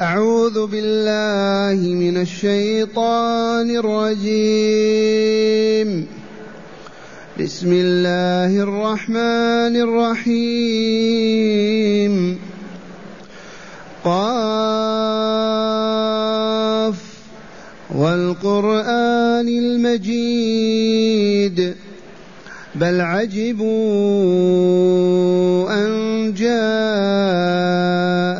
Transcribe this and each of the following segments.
أعوذ بالله من الشيطان الرجيم. بسم الله الرحمن الرحيم. قاف. والقرآن المجيد. بل عجبوا أن جاءهم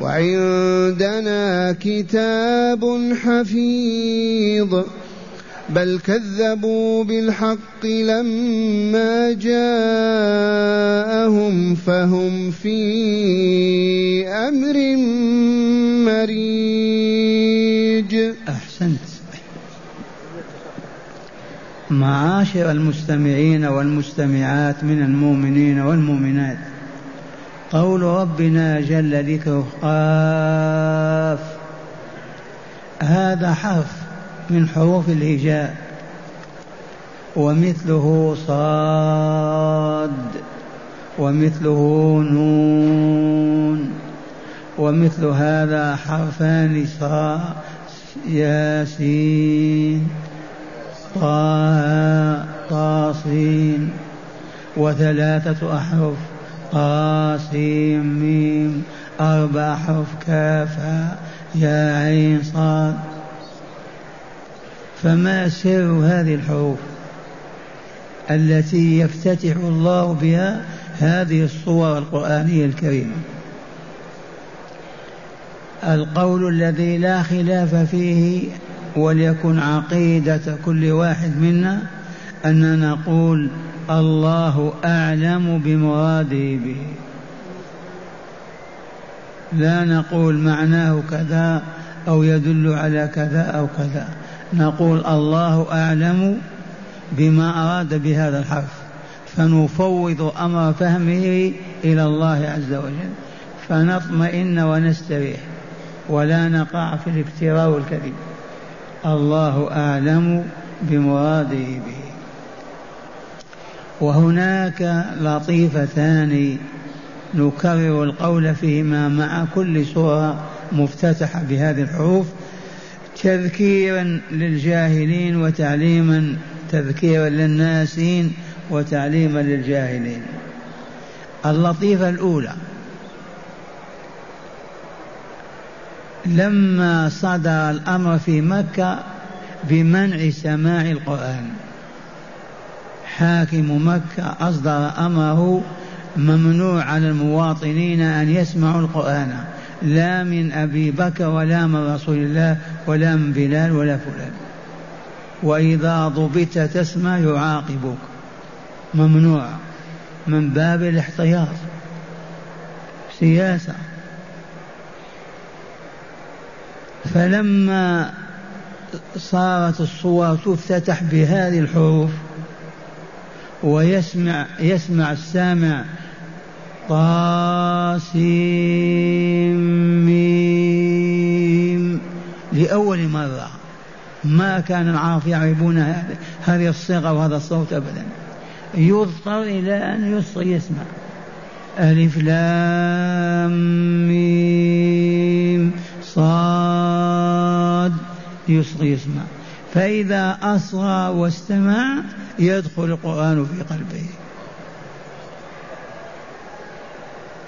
وعندنا كتاب حفيظ. بل كذبوا بالحق لما جاءهم فهم في أمر مريج. أحسنت. معاشر المستمعين والمستمعات من المؤمنين والمؤمنات. قول ربنا جل ذكره قاف. هذا حرف من حروف الهجاء ومثله صاد ومثله نون ومثل هذا حرفان صا ياسين طه طاسين وثلاثة أحرف. قاسم ميم أربع أحرف كافا يا عين صاد فما سر هذه الحروف التي يفتتح الله بها هذه الصور القرآنية الكريمة؟ القول الذي لا خلاف فيه وليكن عقيدة كل واحد منا أن نقول الله أعلم بمراده به. لا نقول معناه كذا أو يدل على كذا أو كذا. نقول الله أعلم بما أراد بهذا الحرف. فنفوض أمر فهمه إلى الله عز وجل. فنطمئن ونستريح. ولا نقع في الافتراء والكذب الله أعلم بمراده به. وهناك لطيفتان نكرر القول فيهما مع كل سورة مفتتحة بهذه الحروف تذكيرا للجاهلين وتعليما تذكيرا للناسين وتعليما للجاهلين. اللطيفة الأولى لما صدر الأمر في مكة بمنع سماع القرآن. حاكم مكة أصدر أمره ممنوع على المواطنين أن يسمعوا القرآن لا من أبي بكر ولا من رسول الله ولا من بلال ولا فلان. وإذا ضبطت تسمع يعاقبك. ممنوع من باب الاحتياط. سياسة. فلما صارت الصور تفتتح بهذه الحروف ويسمع يسمع السامع طاسيم لأول مرة ما كان العرب يعرفون هذه الصيغة وهذا الصوت أبدا. يضطر إلى أن يسمع. ألف لام ميم. صاد. يصغي يسمع. فإذا أصغى واستمع يدخل القرآن في قلبه.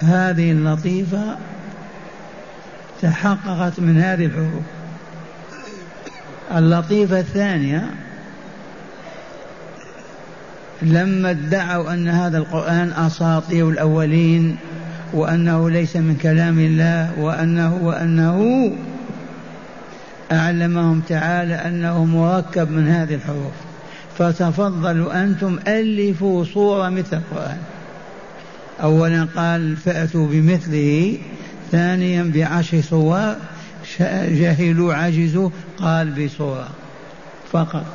هذه اللطيفة تحققت من هذه الحروف. اللطيفة الثانية لما ادعوا أن هذا القرآن أساطير الأولين وأنه ليس من كلام الله وأنه وأنه أعلمهم تعالى أنه مركب من هذه الحروف. فتفضلوا أنتم ألفوا صورة مثل القرآن. أولا قال فأتوا بمثله ثانيا بعشر صور جهلوا عجزوا قال بصورة فقط.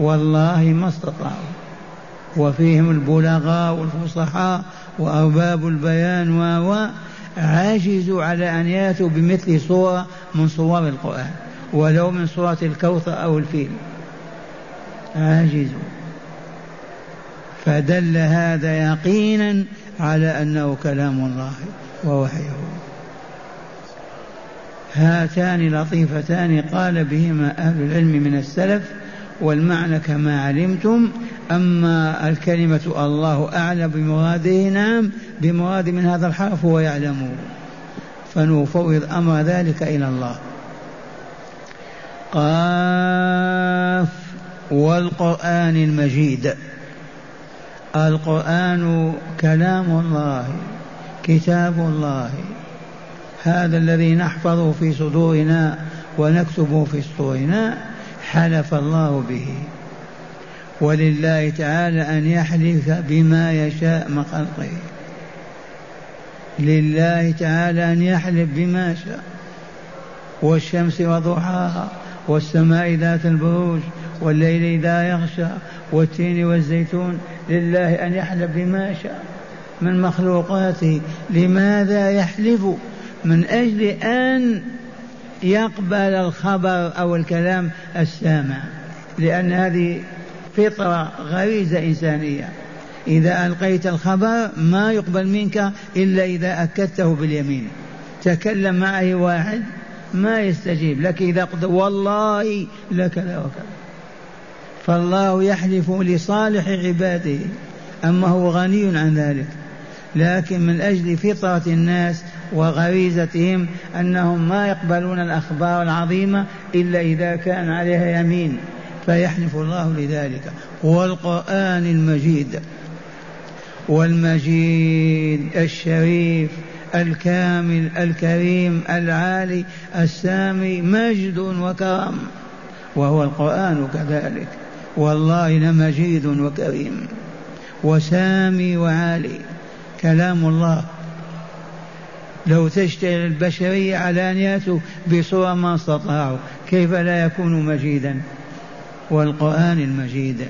والله ما استطاعوا. وفيهم البلغاء والفصحاء وأرباب البيان و عجزوا على أن يأتوا بمثل صورة من صور القرآن. ولو من صورة الكوثر أو الفيل. عاجزوا فدل هذا يقينا على أنه كلام الله ووحيه. هاتان لطيفتان قال بهما أهل العلم من السلف والمعنى كما علمتم أما الكلمة الله أعلم بمراده نعم بمراد من هذا الحرف هو يعلمه فنفوض أمر ذلك إلى الله. قاف والقرآن المجيد. القرآن كلام الله كتاب الله. هذا الذي نحفظه في صدورنا ونكتبه في سطورنا حلف الله به. ولله تعالى أن يحلف بما يشاء من خلقه. لله تعالى أن يحلف بما شاء والشمس وضحاها. والسماء ذات البروج والليل إذا يغشى والتين والزيتون لله أن يحلف بما شاء من مخلوقاته لماذا يحلف من أجل أن يقبل الخبر أو الكلام السامع. لأن هذه فطرة غريزة إنسانية. إذا ألقيت الخبر ما يقبل منك إلا إذا أكدته باليمين. تكلم معه واحد ما يستجيب لك إذا قلت والله لكذا وكذا فالله يحلف لصالح عباده أما هو غني عن ذلك. لكن من أجل فطرة الناس وغريزتهم أنهم ما يقبلون الأخبار العظيمة إلا إذا كان عليها يمين. فيحلف الله لذلك. والقرآن المجيد. والمجيد الشريف. الكامل الكريم العالي السامي مجد وكرم. وهو القرآن كذلك. والله لمجيد وكريم. وسامي وعالي. كلام الله. لو تشتغل البشرية يأتوا بصورة ما استطاعوا كيف لا يكون مجيدا؟ والقرآن المجيد.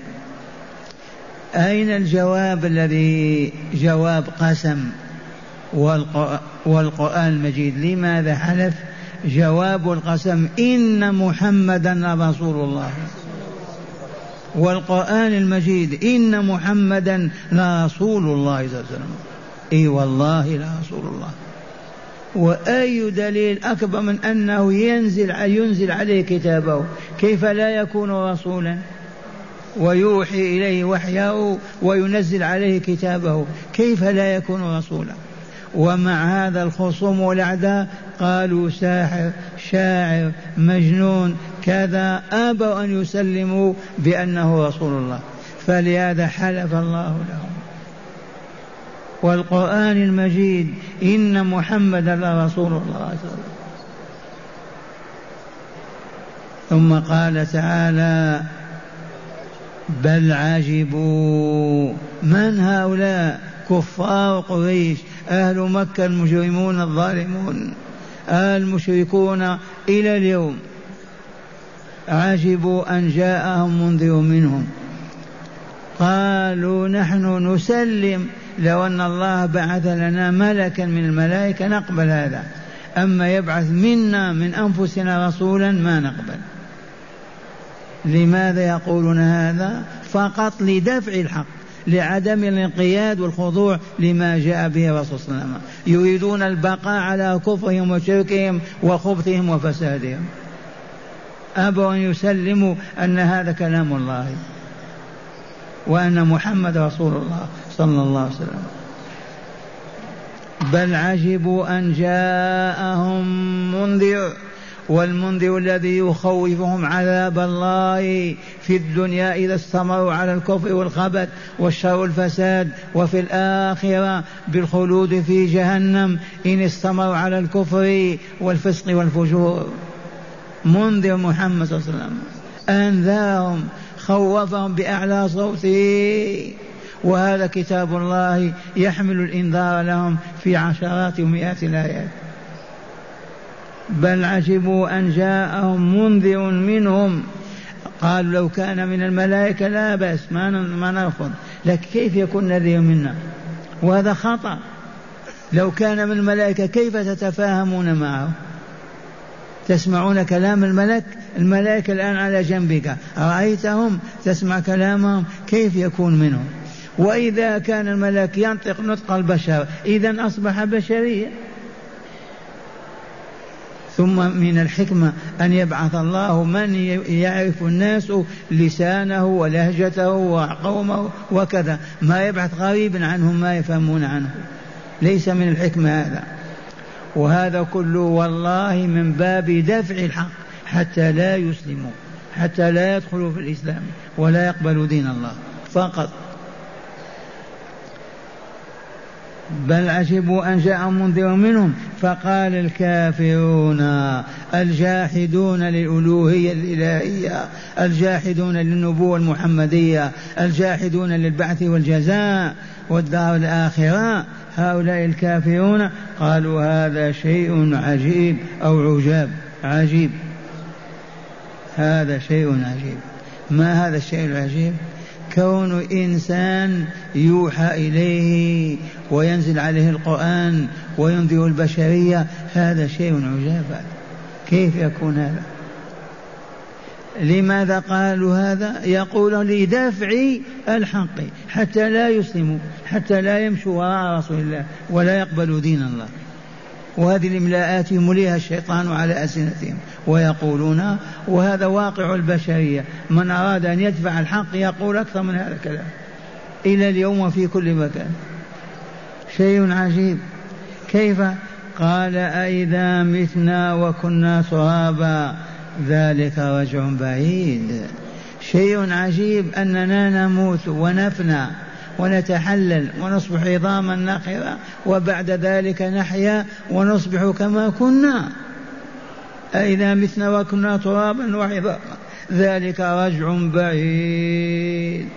أين الجواب الذي جواب قسم؟ والقرآن المجيد. لماذا حلف؟ جواب القسم إن محمدا لرسول الله. والقرآن المجيد إن محمدا لرسول الله صلى الله عليه وسلم. إي والله لرسول الله. وأي دليل أكبر من أنه ينزل ينزل عليه كتابه؟ كيف لا يكون رسولا؟ ويوحي إليه وحيه وينزل عليه كتابه. كيف لا يكون رسولا؟ ومع هذا الخصوم والأعداء؟ قالوا ساحر شاعر مجنون كذا. أبوا أن يسلموا بأنه رسول الله. فلهذا حلف الله لهم. والقرآن المجيد إن محمدا لرسول الله عليه وسلم. ثم قال تعالى بل عجبوا. من هؤلاء؟ كفار قريش أهل مكة المجرمون الظالمون المشركون إلى اليوم. عجبوا أن جاءهم منذر منهم. قالوا نحن نسلم لو أن الله بعث لنا ملكا من الملائكة نقبل هذا. أما يبعث منا من أنفسنا رسولا ما نقبل. لماذا يقولون هذا؟ فقط لدفع الحق. لعدم الانقياد والخضوع لما جاء به الرسول صلى الله عليه وسلم. يريدون البقاء على كفرهم وشركهم وخبثهم وفسادهم. أبوا أن يسلموا أن هذا كلام الله وأن محمد رسول الله صلى الله عليه وسلم. بل عجبوا أن جاءهم منذر. والمنذر الذي يخوفهم عذاب الله في الدنيا إذا استمروا على الكفر والخبث والشر والفساد وفي الآخرة بالخلود في جهنم إن استمروا على الكفر والفسق والفجور. منذر محمد صلى الله عليه وسلم. أنذرهم خوفهم بأعلى صوته. وهذا كتاب الله يحمل الإنذار لهم في عشرات ومئات الآيات. بل عجبوا أن جاءهم منذر منهم. قالوا لو كان من الملائكة لا بأس ما ما نرفض لكن كيف يكون نذير منا؟ وهذا خطأ. لو كان من الملائكة كيف تتفاهمون معه؟ تسمعون كلام الملك الملائكة الآن على جنبك. رأيتهم تسمع كلامهم؟ كيف يكون منهم؟ وإذا كان الملك ينطق نطق البشر إذا أصبح بشريا ثم من الحكمة أن يبعث الله من يعرف الناس لسانه ولهجته وقومه وكذا. ما يبعث غريبا عنهم ما يفهمون عنه. ليس من الحكمة هذا. وهذا كله والله من باب دفع الحق حتى لا يسلموا حتى لا يدخلوا في الإسلام ولا يقبلوا دين الله. فقط. بل عجبوا أن جاء منذر منهم فقال الكافرون الجاحدون للألوهية الإلهية الجاحدون للنبوة المحمدية الجاحدون للبعث والجزاء والدار الآخرة. هؤلاء الكافرون قالوا هذا شيء عجيب أو عجاب عجيب. هذا شيء عجيب. ما هذا الشيء العجيب؟ كون إنسان يوحى إليه وينزل عليه القرآن وينذر البشرية هذا شيء عجاب. كيف يكون هذا؟ لماذا قالوا هذا؟ يقول لدفع الحق حتى لا يسلموا حتى لا يمشوا وراء رسول الله ولا يقبلوا دين الله. وهذه الاملاءات يمليها الشيطان على ألسنتهم. ويقولون وهذا واقع البشرية. من أراد أن يدفع الحق يقول أكثر من هذا الكلام. إلى اليوم وفي كل مكان. شيء عجيب. كيف؟ قال أئذا متنا وكنا ترابا. ذلك رجع بعيد. شيء عجيب أننا نموت ونفنى ونتحلل ونصبح عظاما نخرة وبعد ذلك نحيا ونصبح كما كنا. أئذا متنا وكنا ترابا وعظاما. ذلك رجع بعيد.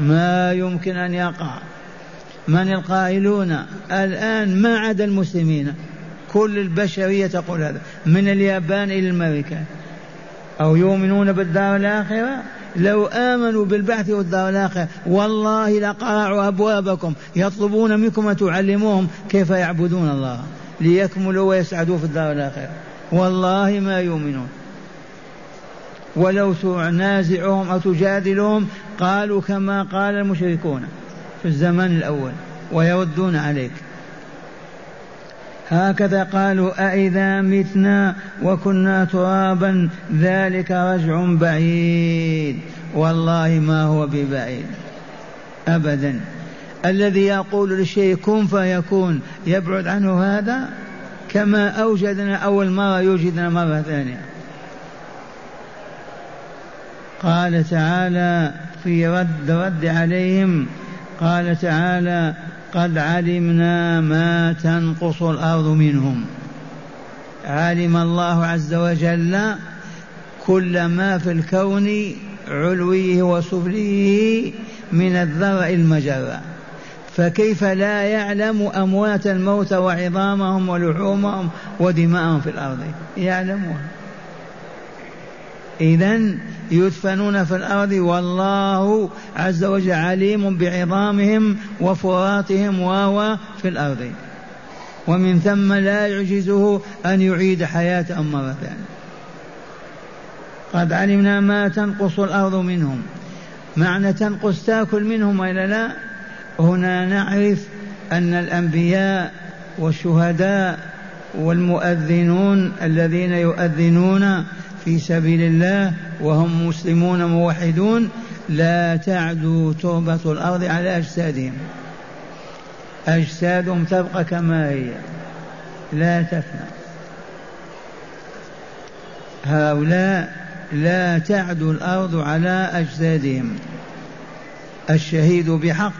ما يمكن أن يقع. من القائلون الآن ما عدا المسلمين؟ كل البشرية تقول هذا. من اليابان إلى الأمريكان. أو يؤمنون بالدار الآخرة؟ لو آمنوا بالبعث والدار الآخرة. والله لقرعوا أبوابكم. يطلبون منكم أن تعلموهم كيف يعبدون الله. ليكملوا ويسعدوا في الدار الآخرة. والله ما يؤمنون. ولو تنازعهم أو تجادلهم قالوا كما قال المشركون في الزمان الأول ويردون عليك. هكذا قالوا أئذا متنا وكنا ترابا ذلك رجع بعيد. والله ما هو ببعيد. أبدا. الذي يقول للشيء كن فيكون يبعد عنه هذا؟ كما أوجدنا أول مرة يوجدنا مرة ثانية. قال تعالى في رد رد عليهم قال تعالى قد علمنا ما تنقص الأرض منهم. علم الله عز وجل كل ما في الكون علويه وسفليه من الذرع المجرة فكيف لا يعلم أموات الموت وعظامهم ولحومهم ودماءهم في الأرض؟ يعلمها إذا يدفنون في الأرض والله عز وجل عليم بعظامهم وفراتهم وهو في الأرض. ومن ثم لا يعجزه أن يعيد حياتهم مرة ثانية. قد علمنا ما تنقص الأرض منهم. معنى تنقص تأكل منهم وإلا لا؟ هنا نعرف أن الأنبياء والشهداء والمؤذنون الذين يؤذنون في سبيل الله وهم مسلمون موحدون لا تعدو تربة الأرض على أجسادهم. أجسادهم تبقى كما هي. لا تفنى. هؤلاء لا تعدو الأرض على أجسادهم. الشهيد بحق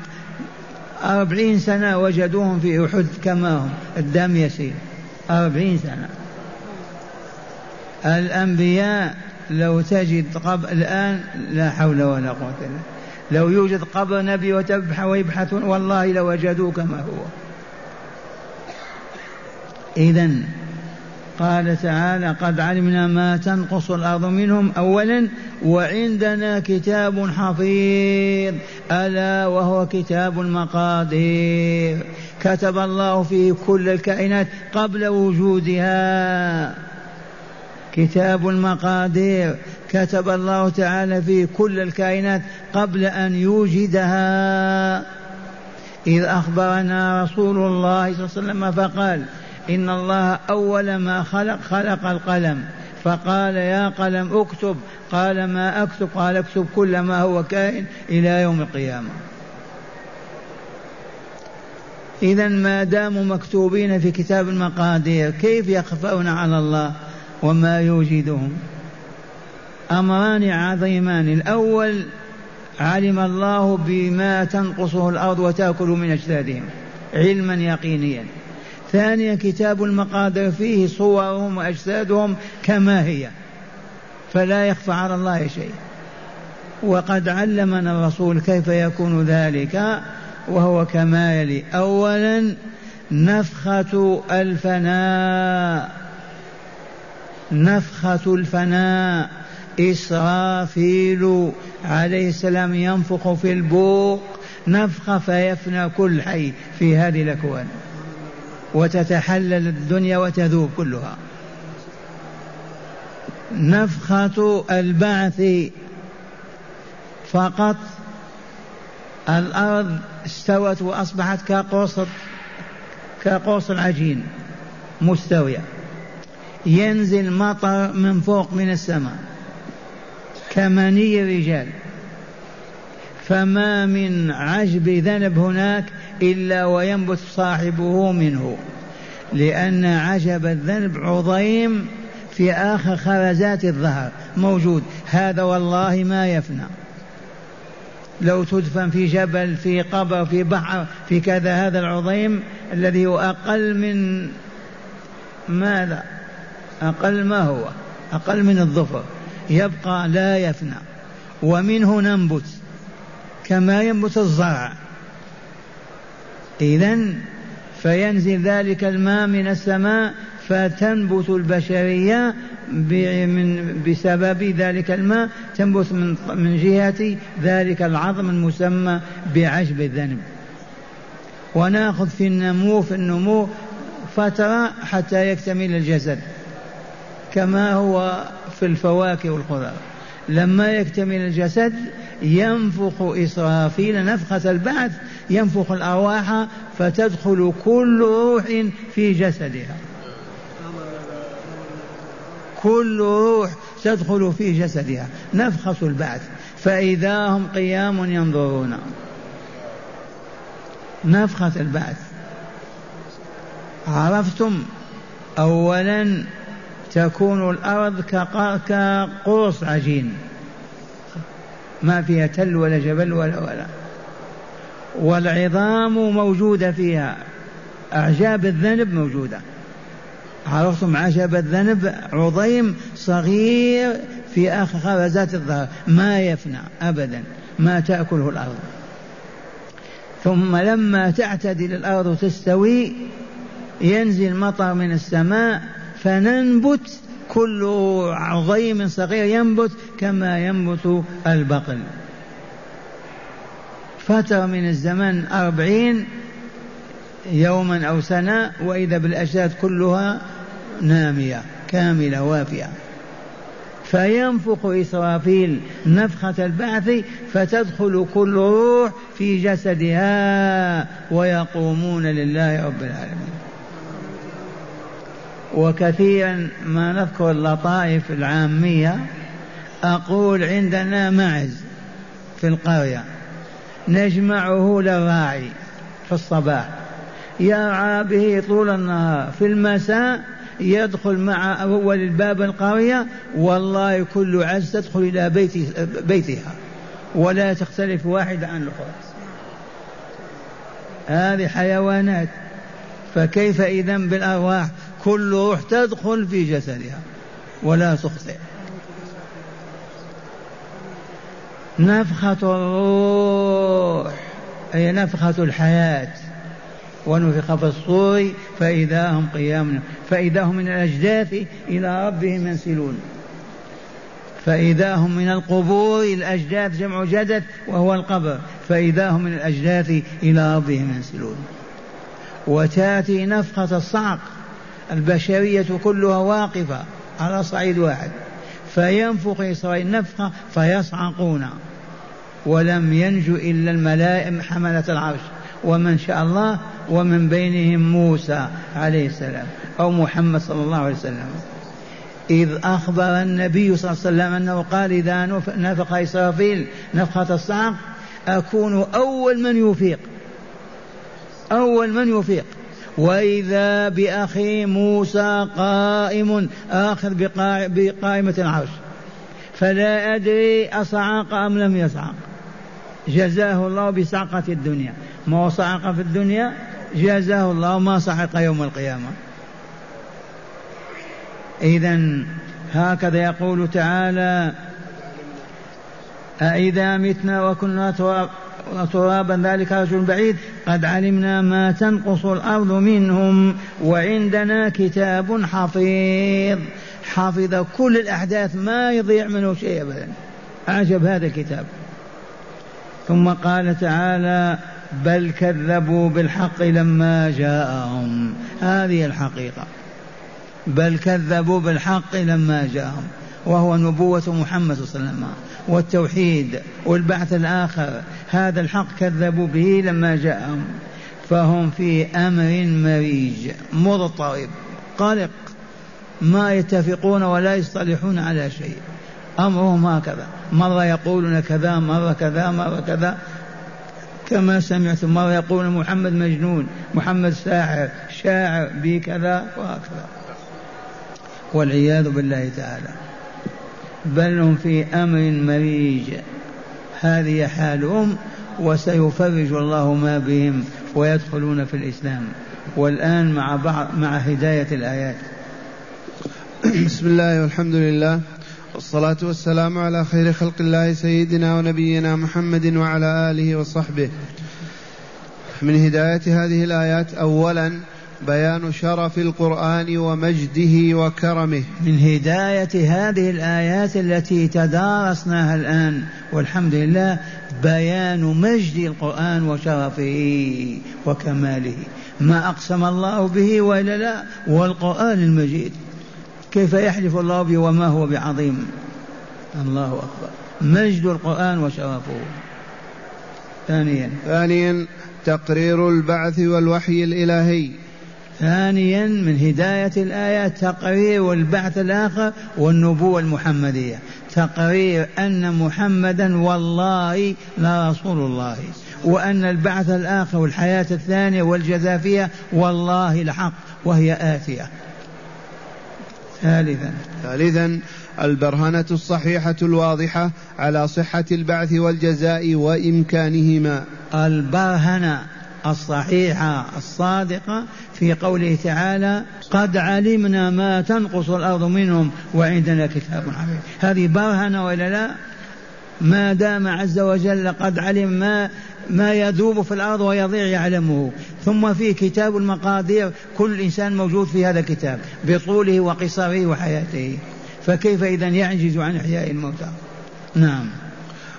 أربعين سنة وجدوهم في أحد كما هم. الدم يسير. أربعين سنة. الأنبياء لو تجد قبر الآن لا حول ولا قوة إلا لو يوجد قبر نبي وتبحث ويبحثون والله لوجدوه كما هو. إذا قال تعالى قد علمنا ما تنقص الأرض منهم أولا وعندنا كتاب حفيظ ألا وهو كتاب المقادير. كتب الله فيه كل الكائنات قبل وجودها. كتاب المقادير. كتب الله تعالى فيه كل الكائنات قبل أن يوجدها. إذ أخبرنا رسول الله صلى الله عليه وسلم فقال إن الله أول ما خلق خلق القلم. فقال يا قلم اكتب. قال ما أكتب؟ قال اكتب كل ما هو كائن إلى يوم القيامة. اذا ما داموا مكتوبين في كتاب المقادير كيف يخفون على الله وما يوجدهم؟ أمران عظيمان. الأول علم الله بما تنقصه الأرض وتأكل من أجسادهم علما يقينيا. ثانيا كتاب المقادير فيه صورهم وأجسادهم كما هي. فلا يخفى على الله شيء. وقد علمنا الرسول كيف يكون ذلك وهو كما يلي. اولا نفخة الفناء. نفخة الفناء. إسرافيل عليه السلام ينفخ في البوق. نفخة فيفنى كل حي في هذه الأكوان. وتتحلل الدنيا وتذوب كلها. نفخة البعث فقط. الأرض استوت وأصبحت كقوس كقوس العجين مستوية. ينزل مطر من فوق من السماء. كمني الرجال فما من عجب ذنب هناك إلا وينبت صاحبه منه. لأن عجب الذنب عظيم في آخر خرزات الظهر. موجود. هذا والله ما يفنى. لو تدفن في جبل في قبر في بحر في كذا هذا العظيم الذي هو أقل من ماذا؟ أقل ما هو. أقل من الظفر. يبقى لا يفنى. ومنه ننبت. كما ينبت الزرع. إذا فينزل ذلك الماء من السماء فتنبت البشرية من بسبب ذلك الماء تنبت من من جهة ذلك العظم المسمى بعجب الذنب. وناخذ في النمو في النمو فترة حتى يكتمل الجسد كما هو في الفواكه والخضار. لما يكتمل الجسد ينفخ إسرافيل نفخة البعث ينفخ الأرواح فتدخل كل روح في جسدها. كل روح تدخل في جسدها نفخة البعث. فإذا هم قيام ينظرون. نفخة البعث. عرفتم؟ أولا تكون الأرض كقوس عجين. ما فيها تل ولا جبل ولا ولا. والعظام موجودة فيها. أعجاب الذنب موجودة. عرفتم عجب الذنب؟ عظيم صغير في آخر خرزات الظهر. ما يفنى أبدا. ما تأكله الأرض. ثم لما تعتدل الأرض تستوي ينزل مطر من السماء فننبت كل عظيم صغير ينبت كما ينبت البقل. فترة من الزمن أربعين يوما أو سنة وإذا بالأجساد كلها نامية كاملة وافية. فينفخ إسرافيل نفخة البعث فتدخل كل روح في جسدها ويقومون لله رب العالمين. وكثيرا ما نذكر اللطائف العامية أقول عندنا معز في القرية نجمعه للراعي في الصباح يرعى به طول النهار في المساء يدخل مع أول الباب القرية والله كل عز تدخل إلى بيت بيتها ولا تختلف واحدة عن الأخرى. هذه حيوانات فكيف إذا بالأرواح؟ كل روح تدخل في جسدها ولا تخطئ. نفخة الروح أي نفخة الحياة. ونفخ في الصور فإذا هم قيام فإذا هم من الأجداث إلى ربهم ينسلون. فإذا هم من القبور الأجداث جمع جدث وهو القبر. فإذا هم من الأجداث إلى ربهم ينسلون. وتأتي نفخة الصعق. البشرية كلها واقفة على صعيد واحد. فينفخ إسرائيل نفخة فيصعقون. ولم ينجو إلا الملائم حملة العرش. ومن شاء الله ومن بينهم موسى عليه السلام أو محمد صلى الله عليه وسلم. إذ أخبر النبي صلى الله عليه وسلم أنه قال إذا نفخ إسرافيل نفخة الصعق أكون أول من يفيق أول من يفيق وإذا بأخي موسى قائم آخذ بقائمة العرش. فلا أدري أصعق أم لم يصعق. جزاه الله بصعقة الدنيا. ما صعق في الدنيا جزاه الله ما صعق يوم القيامة. إذا هكذا يقول تعالى أإذا متنا وكنا ترابا ذلك رجل بعيد قد علمنا ما تنقص الأرض منهم وعندنا كتاب حفيظ. حفظ كل الأحداث ما يضيع منه شيء أبدا. أعجب هذا الكتاب. ثم قال تعالى بل كذبوا بالحق لما جاءهم. هذه الحقيقة. بل كذبوا بالحق لما جاءهم. وهو نبوة محمد صلى الله عليه وسلم. والتوحيد والبعث الآخر هذا الحق كذبوا به لما جاءهم. فهم في أمر مريج مضطرب قلق ما يتفقون ولا يصطلحون على شيء. أمرهم هكذا مرة يقولون كذا مرة كذا مرة كذا. كما سمعت مرة يقول محمد مجنون محمد ساحر شاعر بكذا وهكذا. والعياذ بالله تعالى. بل هم في أمر مريج. هذه حالهم وسيفرج الله ما بهم ويدخلون في الإسلام. والآن مع بعض مع هداية الآيات. بسم الله والحمد لله. والصلاة والسلام على خير خلق الله سيدنا ونبينا محمد وعلى آله وصحبه. من هداية هذه الآيات أولا بيان شرف القرآن ومجده وكرمه. من هداية هذه الآيات التي تدارسناها الآن والحمد لله بيان مجد القرآن وشرفه وكماله. ما أقسم الله به وإلا لا والقرآن المجيد. كيف يحلف الله به وما هو بعظيم؟ الله أكبر. مجد القرآن وشرفه. ثانيا. ثانيا تقرير البعث والوحي الإلهي. ثانيا من هداية الآيات تقرير البعث الآخر والنبوة المحمدية. تقرير أن محمدا والله لرسول الله وأن البعث الآخر والحياة الثانية والجزاء فيها والله لحق وهي آتية. ثالثا. ثالثا البرهنة الصحيحة الواضحة على صحة البعث والجزاء وإمكانهما. البرهنة الصحيحة الصادقة في قوله تعالى قد علمنا ما تنقص الأرض منهم وعندنا كتاب حفيظ هذه برهنة ولا لا؟ ما دام عز وجل قد علم ما ما يذوب في الأرض ويضيع يعلمه. ثم في كتاب المقادير كل إنسان موجود في هذا الكتاب بطوله وقصره وحياته. فكيف إذا يعجز عن إحياء الموتى؟ نعم.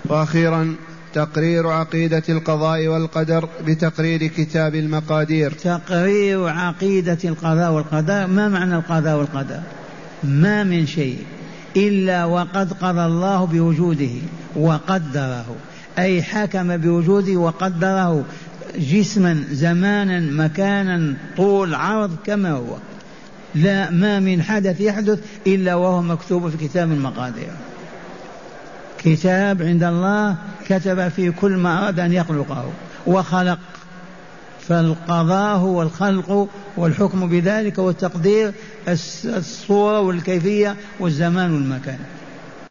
وأخيرا تقرير عقيدة القضاء والقدر بتقرير كتاب المقادير. تقرير عقيدة القضاء والقدر ما معنى القضاء والقدر؟ ما من شيء إلا وقد قضى الله بوجوده وقدره. أي حكم بوجوده وقدره جسما زمانا مكانا طول عرض كما هو. لا ما من حدث يحدث إلا وهو مكتوب في كتاب المقادير. كتاب عند الله كتب في كل ما أراد أن يخلقه وخلق. فالقضاء هو الخلق والحكم بذلك والتقدير الصورة والكيفية والزمان والمكان.